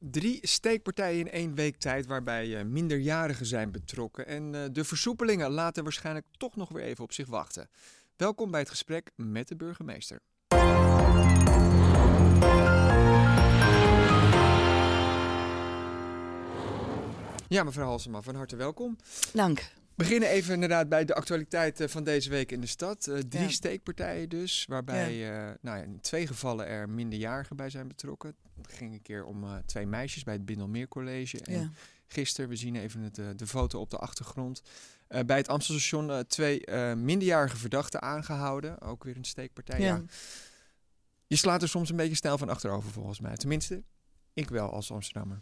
Drie steekpartijen in één week tijd waarbij uh, minderjarigen zijn betrokken. En uh, de versoepelingen laten waarschijnlijk toch nog weer even op zich wachten. Welkom bij het gesprek met de burgemeester. Ja, mevrouw Halsema, van harte welkom. Dank. We beginnen even inderdaad bij de actualiteit van deze week in de stad. Uh, drie ja. steekpartijen dus, waarbij ja. uh, nou ja, in twee gevallen er minderjarigen bij zijn betrokken. Het ging een keer om uh, twee meisjes bij het Bindelmeer College. En ja. gisteren, we zien even het, de foto op de achtergrond, bij het Amstelstation twee minderjarige verdachten aangehouden. Ook weer een steekpartij. Ja. Je slaat er soms een beetje stijl van achterover volgens mij. Tenminste, ik wel als Amsterdammer.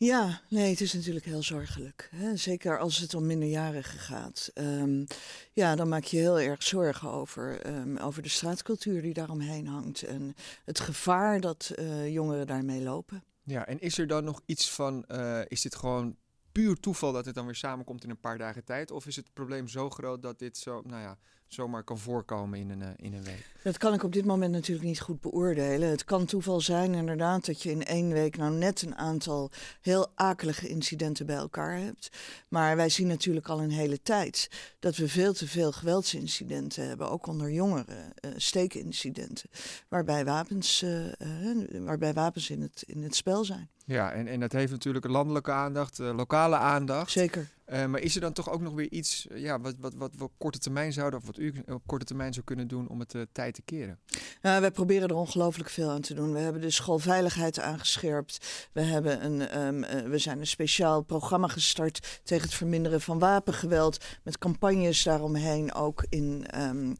Ja, nee, het is natuurlijk heel zorgelijk. Hè? Zeker als het om minderjarigen gaat. Um, ja, dan maak je heel erg zorgen over, um, over de straatcultuur die daaromheen hangt. En het gevaar dat uh, jongeren daarmee lopen. Ja, en is er dan nog iets van, uh, is dit gewoon puur toeval dat het dan weer samenkomt in een paar dagen tijd? Of is het probleem zo groot dat dit zo, nou ja, zomaar kan voorkomen in een, uh, in een week? Dat kan ik op dit moment natuurlijk niet goed beoordelen. Het kan toeval zijn inderdaad dat je in één week nou net een aantal heel akelige incidenten bij elkaar hebt. Maar wij zien natuurlijk al een hele tijd dat we veel te veel geweldsincidenten hebben, ook onder jongeren, uh, steekincidenten, waarbij wapens, uh, waarbij wapens in het, in het spel zijn. Ja, en, en dat heeft natuurlijk landelijke aandacht, lokale aandacht. Zeker. Uh, maar is er dan toch ook nog weer iets ja, wat, wat, wat we op korte termijn zouden, of wat u op korte termijn zou kunnen doen om het uh, tijd te keren? Nou, wij proberen er ongelooflijk veel aan te doen. We hebben de schoolveiligheid aangescherpt. We, hebben een, um, uh, we zijn een speciaal programma gestart tegen het verminderen van wapengeweld. Met campagnes daaromheen ook in, um,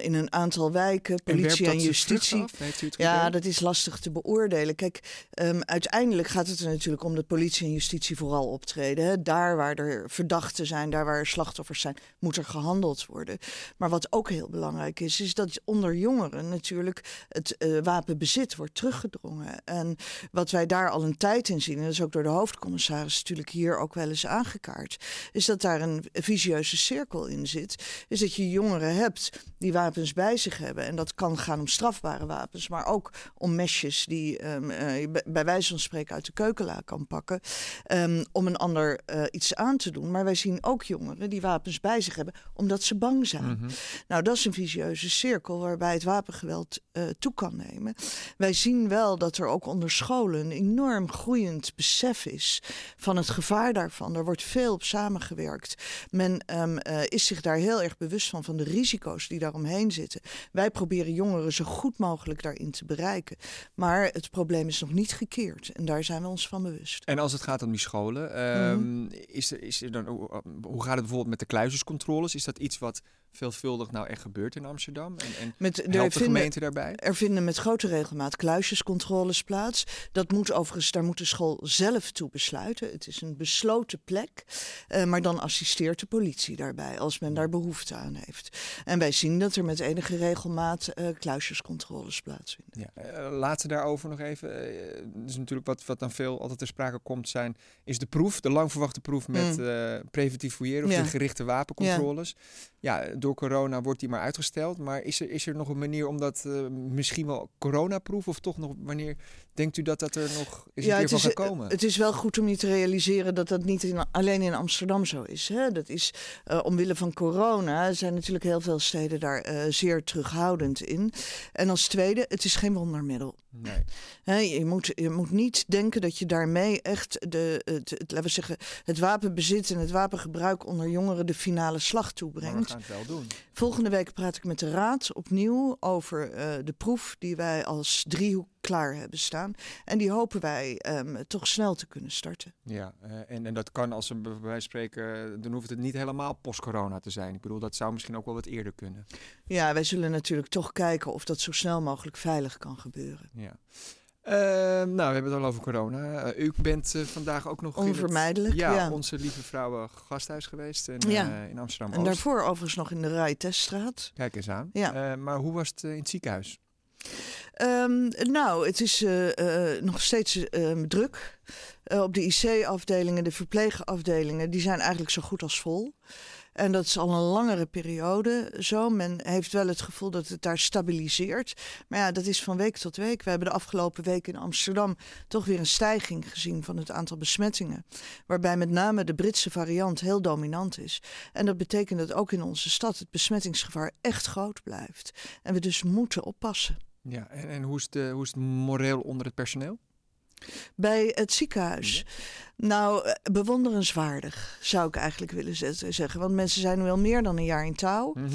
in een aantal wijken. Politie en, en justitie. ja, dat is lastig te beoordelen. Kijk, um, uiteindelijk gaat het er natuurlijk om dat politie en justitie vooral optreden. Hè. Daar waar er verdachten zijn, daar waar er slachtoffers zijn, moet er gehandeld worden. Maar wat ook heel belangrijk is, is dat onder jongeren natuurlijk het uh, wapenbezit wordt teruggedrongen. En wat wij daar al een tijd in zien, en dat is ook door de hoofdcommissaris natuurlijk hier ook wel eens aangekaart, is dat daar een visieuze cirkel in zit. Is dat je jongeren hebt die wapens bij zich hebben. En dat kan gaan om strafbare wapens, maar ook om mesjes die um, bij wijze van spreken uit de keukenla kan pakken. Um, om een ander uh, iets aan te doen. Maar wij zien ook jongeren die wapens bij zich hebben omdat ze bang zijn. Mhm. Nou, dat is een visieuze cirkel waarbij het wapengeweld uh, toe kan nemen. Wij zien wel dat er ook onder scholen een enorm groeiend besef is van het gevaar daarvan. Er wordt veel op samengewerkt. Men um, uh, is zich daar heel erg bewust van, van de risico's die daaromheen zitten. Wij proberen jongeren zo goed mogelijk daarin te bereiken. Maar het probleem is nog niet gekeerd. En daar zijn we ons van bewust. En als het gaat om die scholen, um, mm-hmm. is er is er dan, hoe gaat het bijvoorbeeld met de kluisjescontroles? Is dat iets wat veelvuldig nou echt gebeurt in Amsterdam? En, en met, helpt de vinden, gemeente daarbij? Er vinden met grote regelmaat kluisjescontroles plaats. Dat moet overigens, daar moet de school zelf toe besluiten. Het is een besloten plek. Uh, maar dan assisteert de politie daarbij als men daar behoefte aan heeft. En wij zien dat er met enige regelmaat uh, kluisjescontroles plaatsvinden. Ja, uh, laten daarover nog even. dus natuurlijk wat, wat dan veel altijd ter sprake komt zijn, is de proef, de lang verwachte proef met mm. preventief fouilleren of Ja. de gerichte wapencontroles. Ja. ja, door corona wordt die maar uitgesteld. Maar is er, is er nog een manier om dat uh, misschien wel coronaproef of toch nog wanneer denkt u dat dat er nog is ja, een het keer is, van gaat komen? Het is wel goed om je te realiseren dat dat niet in, alleen in Amsterdam zo is. Hè? Dat is uh, omwille van corona zijn natuurlijk heel veel steden daar uh, zeer terughoudend in. En als tweede, het is geen wondermiddel. Nee. He, je, moet, je moet niet denken dat je daarmee echt de, het, het, laten we zeggen, het wapenbezit en het wapengebruik onder jongeren de finale slag toebrengt. Maar we gaan het wel doen. Volgende week praat ik met de Raad opnieuw over uh, de proef die wij als driehoek klaar hebben staan. En die hopen wij um, toch snel te kunnen starten. Ja, uh, en, en dat kan als we bij spreken, dan hoeft het niet helemaal post-corona te zijn. Ik bedoel, dat zou misschien ook wel wat eerder kunnen. Ja, wij zullen natuurlijk toch kijken of dat zo snel mogelijk veilig kan gebeuren. Ja. Uh, nou, we hebben het al over corona. Uh, u bent uh, vandaag ook nog onvermijdelijk. Het, ja, ja, onze lieve vrouwen gasthuis geweest in, ja. in Amsterdam. En daarvoor overigens nog in de Rijteststraat. Kijk eens aan. Ja. maar hoe was het in het ziekenhuis? Um, nou, het is uh, uh, nog steeds uh, druk. op de IC-afdelingen, de verpleegafdelingen, die zijn eigenlijk zo goed als vol. En dat is al een langere periode zo. Men heeft wel het gevoel dat het daar stabiliseert. Maar ja, dat is van week tot week. We hebben de afgelopen week in Amsterdam toch weer een stijging gezien van het aantal besmettingen. Waarbij met name de Britse variant heel dominant is. En dat betekent dat ook in onze stad het besmettingsgevaar echt groot blijft. En we dus moeten oppassen. Ja, en, en hoe, is de, hoe is het moreel onder het personeel? Bij het ziekenhuis. Nou, eh, bewonderenswaardig zou ik eigenlijk willen zeggen. Want mensen zijn nu al meer dan een jaar in touw. Mm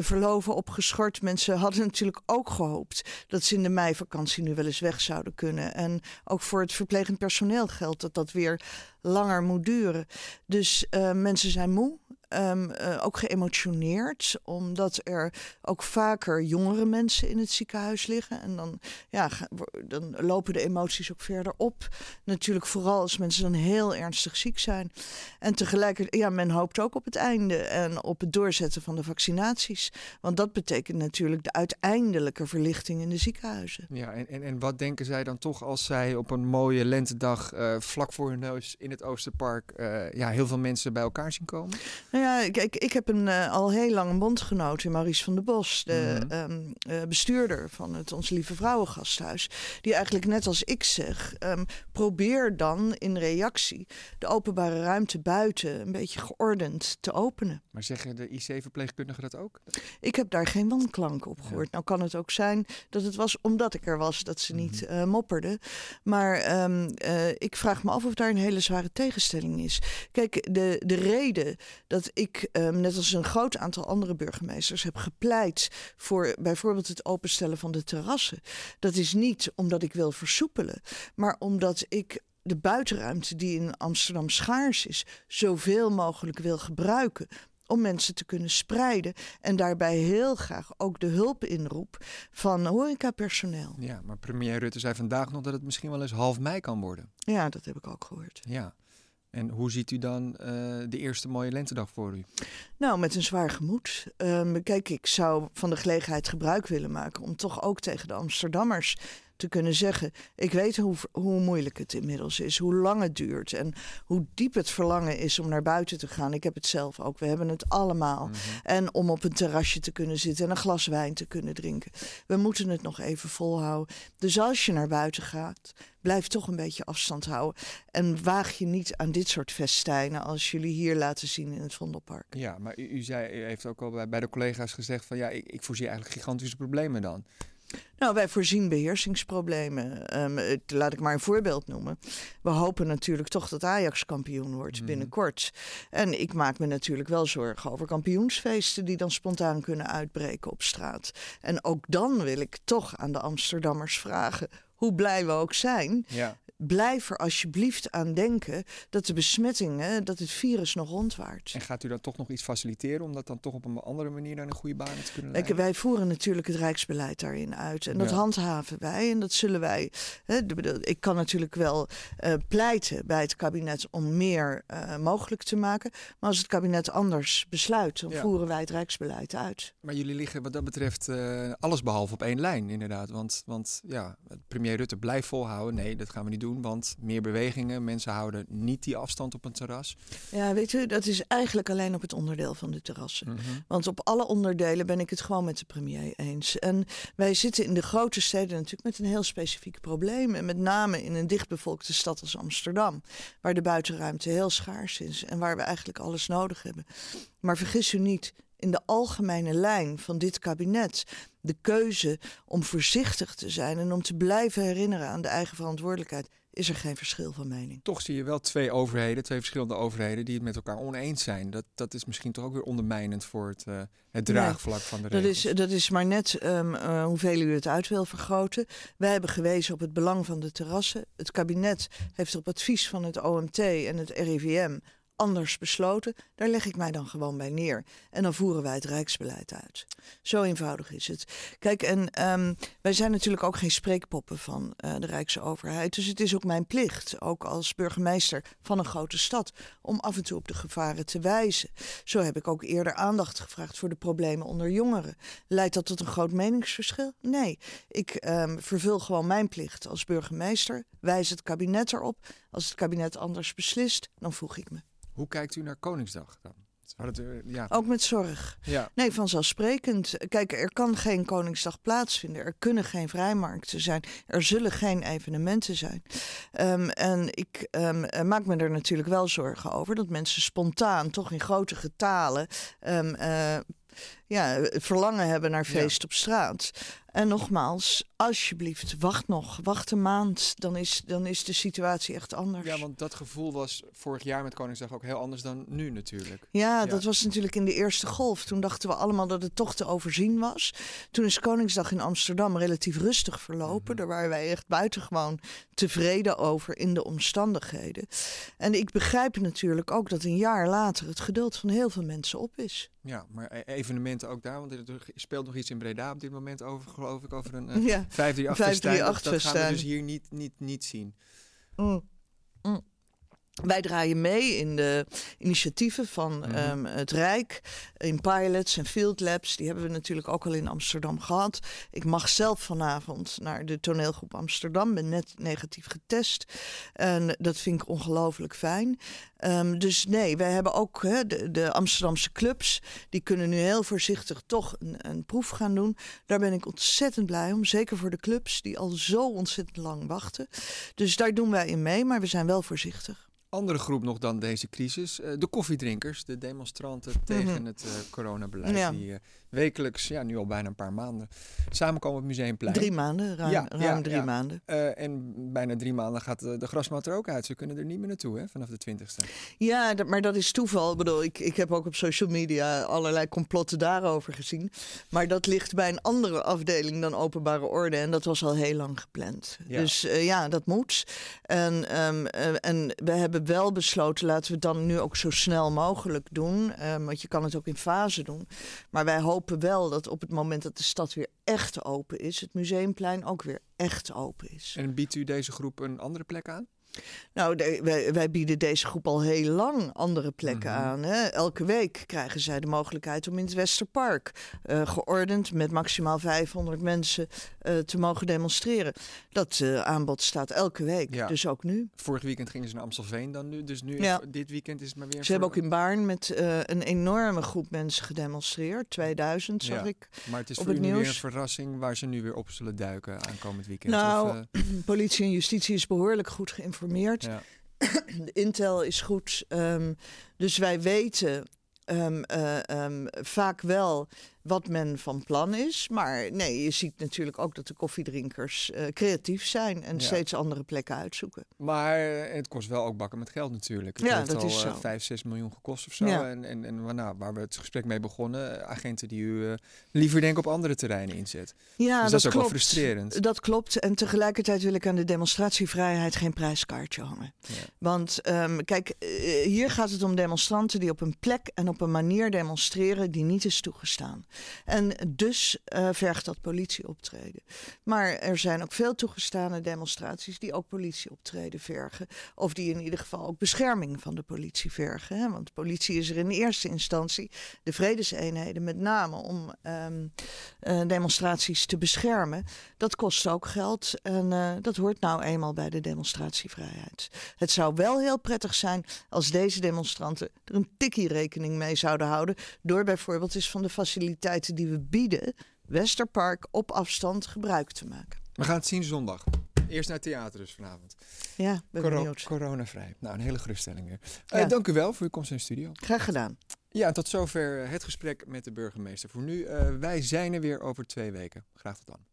verloven opgeschort. Mensen hadden natuurlijk ook gehoopt dat ze in de meivakantie nu wel eens weg zouden kunnen. En ook voor het verplegend personeel geldt dat dat weer langer moet duren. Dus uh, mensen zijn moe. Um, uh, ook geëmotioneerd, omdat er ook vaker jongere mensen in het ziekenhuis liggen. En dan, ja, dan lopen de emoties ook verder op. Natuurlijk vooral als mensen dan heel ernstig ziek zijn. En tegelijkertijd, ja, men hoopt ook op het einde en op het doorzetten van de vaccinaties. Want dat betekent natuurlijk de uiteindelijke verlichting in de ziekenhuizen. Ja, en, en, en wat denken zij dan toch als zij op een mooie lentedag uh, vlak voor hun neus in het Oosterpark uh, ja, heel veel mensen bij elkaar zien komen? Nou ja, kijk, ik heb een, uh, al heel lang een bondgenoot in Maurice van der Bos, de mm -hmm. um, bestuurder van het Onze Lieve Vrouwengasthuis. Die eigenlijk net als ik zeg, um, probeer dan in reactie de openbare ruimte buiten een beetje geordend te openen. Maar zeggen de IC-verpleegkundigen dat ook? Ik heb daar geen wanklank op gehoord. Ja. Nou kan het ook zijn dat het was omdat ik er was dat ze niet uh, mopperden. Maar um, uh, ik vraag me af of daar een hele zware tegenstelling is. Kijk, de, de reden dat ik, um, net als een groot aantal andere burgemeesters, heb gepleit voor bijvoorbeeld het openstellen van de terrassen. Dat is niet omdat ik wil versoepelen, maar omdat ik de buitenruimte die in Amsterdam schaars is, zoveel mogelijk wil gebruiken om mensen te kunnen spreiden. En daarbij heel graag ook de hulp inroep van horecapersoneel. Ja, maar premier Rutte zei vandaag nog dat het misschien wel eens half mei kan worden. Ja, dat heb ik ook gehoord. Ja. En hoe ziet u dan uh, de eerste mooie lentedag voor u? Nou, met een zwaar gemoed. Um, kijk, ik zou van de gelegenheid gebruik willen maken om toch ook tegen de Amsterdammers te kunnen zeggen. Ik weet hoe, hoe moeilijk het inmiddels is, hoe lang het duurt en hoe diep het verlangen is om naar buiten te gaan. Ik heb het zelf ook. We hebben het allemaal. Mm -hmm. En om op een terrasje te kunnen zitten en een glas wijn te kunnen drinken. We moeten het nog even volhouden. Dus als je naar buiten gaat, blijf toch een beetje afstand houden. En waag je niet aan dit soort festijnen als jullie hier laten zien in het Vondelpark. Ja, maar u, u, zei, u heeft ook al bij, bij de collega's gezegd van ja, ik, ik voorzie eigenlijk gigantische problemen dan. Nou, wij voorzien beheersingsproblemen. Um, laat ik maar een voorbeeld noemen. We hopen natuurlijk toch dat Ajax kampioen wordt mm. binnenkort. En ik maak me natuurlijk wel zorgen over kampioensfeesten die dan spontaan kunnen uitbreken op straat. En ook dan wil ik toch aan de Amsterdammers vragen hoe blij we ook zijn, ja. Blijf er alsjeblieft aan denken dat de besmettingen, dat het virus nog rondwaart. En gaat u dan toch nog iets faciliteren om dat dan toch op een andere manier naar een goede baan te kunnen leiden? Wij voeren natuurlijk het Rijksbeleid daarin uit en dat ja. handhaven wij en dat zullen wij. Hè, ik kan natuurlijk wel uh, pleiten bij het kabinet om meer uh, mogelijk te maken, maar als het kabinet anders besluit, dan ja. voeren wij het Rijksbeleid uit. Maar jullie liggen wat dat betreft uh, alles behalve op één lijn, inderdaad. Want, want ja, premier Rutte blijft volhouden. Nee, dat gaan we niet doen, want meer bewegingen. Mensen houden niet die afstand op een terras. Ja, weet u, dat is eigenlijk alleen op het onderdeel van de terrassen. Mm -hmm. Want op alle onderdelen ben ik het gewoon met de premier eens. En wij zitten in de grote steden natuurlijk met een heel specifiek probleem. En met name in een dichtbevolkte stad als Amsterdam, waar de buitenruimte heel schaars is en waar we eigenlijk alles nodig hebben. Maar vergis u niet, in de algemene lijn van dit kabinet de keuze om voorzichtig te zijn en om te blijven herinneren aan de eigen verantwoordelijkheid, is er geen verschil van mening. Toch zie je wel twee overheden, twee verschillende overheden, die het met elkaar oneens zijn. Dat, dat is misschien toch ook weer ondermijnend voor het, uh, het draagvlak nee, van de regels. Dat is, dat is maar net um, uh, hoeveel u het uit wil vergroten. Wij hebben gewezen op het belang van de terrassen. Het kabinet heeft op advies van het OMT en het RIVM anders besloten. Daar leg ik mij dan gewoon bij neer. En dan voeren wij het Rijksbeleid uit. Zo eenvoudig is het. Kijk, en um, wij zijn natuurlijk ook geen spreekpoppen van uh, de Rijksoverheid. Dus het is ook mijn plicht, ook als burgemeester van een grote stad, om af en toe op de gevaren te wijzen. Zo heb ik ook eerder aandacht gevraagd voor de problemen onder jongeren. Leidt dat tot een groot meningsverschil? Nee. Ik um, vervul gewoon mijn plicht als burgemeester, wijs het kabinet erop. Als het kabinet anders beslist, dan voeg ik me. Hoe kijkt u naar Koningsdag dan? ja. Ook met zorg. Ja. Nee, vanzelfsprekend. Kijk, er kan geen Koningsdag plaatsvinden. Er kunnen geen vrijmarkten zijn. Er zullen geen evenementen zijn. Ehm, en ik um, maak me er natuurlijk wel zorgen over dat mensen spontaan, toch in grote getalen, um, uh, ja, verlangen hebben naar feest op straat. En nogmaals, alsjeblieft, wacht nog. Wacht een maand, dan is, dan is de situatie echt anders. Ja, want dat gevoel was vorig jaar met Koningsdag ook heel anders dan nu natuurlijk. Ja, dat was natuurlijk in de eerste golf. Toen dachten we allemaal dat het toch te overzien was. Toen is Koningsdag in Amsterdam relatief rustig verlopen. Mhm. Daar waren wij echt buitengewoon tevreden over in de omstandigheden. En ik begrijp natuurlijk ook dat een jaar later het geduld van heel veel mensen op is. Ja, maar e-, ook daar, want er speelt nog iets in Breda op dit moment over, geloof ik, over een uh, ja. 538 dat, dat gaan we dus hier niet, niet, niet zien. Mm. Mm. Wij draaien mee in de initiatieven van mhm. ehm, het Rijk, in pilots en field labs. Die hebben we natuurlijk ook al in Amsterdam gehad. Ik mag zelf vanavond naar de toneelgroep Amsterdam. Ben net negatief getest. En dat vind ik ongelooflijk fijn. Ehm, dus nee, wij hebben ook de, de, Amsterdamse clubs. Die kunnen nu heel voorzichtig toch een, een proef gaan doen. Daar ben ik ontzettend blij om. Zeker voor de clubs die al zo ontzettend lang wachten. Dus daar doen wij in mee, maar we zijn wel voorzichtig andere groep nog dan deze crisis. Uh, de koffiedrinkers, de demonstranten mhm. tegen het uh, coronabeleid. Die uh, wekelijks, ja, nu al bijna een paar maanden, samenkomen op het Museumplein. Drie maanden, ruim, ja, ruim drie maanden. en bijna drie maanden gaat de, de grasmat er ook uit. Ze kunnen er niet meer naartoe, hè, vanaf de twintigste. Ja, dat, maar dat is toeval. Ik bedoel, ik, ik heb ook op social media allerlei complotten daarover gezien. Maar dat ligt bij een andere afdeling dan openbare orde. En dat was al heel lang gepland. Dus ja, dat moet. En, um, en we hebben wel besloten, laten we het dan nu ook zo snel mogelijk doen. Um, want je kan het ook in fase doen. Maar wij hopen wel dat op het moment dat de stad weer echt open is, het museumplein ook weer echt open is. En biedt u deze groep een andere plek aan? Nou, wij, wij, bieden deze groep al heel lang andere plekken mhm. aan. Hè. Elke week krijgen zij de mogelijkheid om in het Westerpark uh, geordend met maximaal 500 mensen uh, te mogen demonstreren. Dat uh, aanbod staat elke week, ja. dus ook nu. Vorig weekend gingen ze naar Amstelveen dan nu, dus nu ja. dit weekend is het maar weer. Ze hebben ook in Baarn met een enorme groep mensen gedemonstreerd, 2000 zag ja. ik. Maar het is voor het nu weer een verrassing waar ze nu weer op zullen duiken aankomend weekend. Nou, of, politie en justitie is behoorlijk goed geïnformeerd. De intel is goed. Um, dus wij weten um, uh, um, vaak wel wat men van plan is. Maar nee, je ziet natuurlijk ook dat de koffiedrinkers uh, creatief zijn en steeds andere plekken uitzoeken. Maar eh, het kost wel ook bakken met geld natuurlijk. Het ja, heeft dat al, is zo. 5, 6 miljoen gekost of zo. Ja. En, en, en nou, waar we het gesprek mee begonnen, agenten die u uh, liever denk op andere terreinen inzet. Ja, dus dat, dat is ook klopt. wel frustrerend. Dat klopt. En tegelijkertijd wil ik aan de demonstratievrijheid geen prijskaartje hangen. Want um, kijk, hier gaat het om demonstranten die op een plek en op een manier demonstreren die niet is toegestaan. En dus uh, vergt dat politieoptreden. Maar er zijn ook veel toegestane demonstraties die ook politieoptreden vergen. Of die in ieder geval ook bescherming van de politie vergen. Hè? Want politie is er in eerste instantie, de vredeseenheden met name, om um, uh, demonstraties te beschermen. Dat kost ook geld en uh, dat hoort nou eenmaal bij de demonstratievrijheid. Het zou wel heel prettig zijn als deze demonstranten er een tikkie rekening mee zouden houden. Door bijvoorbeeld eens van de tijden die we bieden, Westerpark, op afstand gebruik te maken. We gaan het zien zondag. Eerst naar theater dus vanavond. Ja, ben Coro Coronavrij. Nou, een hele geruststelling weer. Eh, dank u wel voor uw komst in de studio. Graag gedaan. Ja, tot zover eh, het gesprek met de burgemeester. Voor nu, eh, wij zijn er weer over twee weken. Graag tot dan.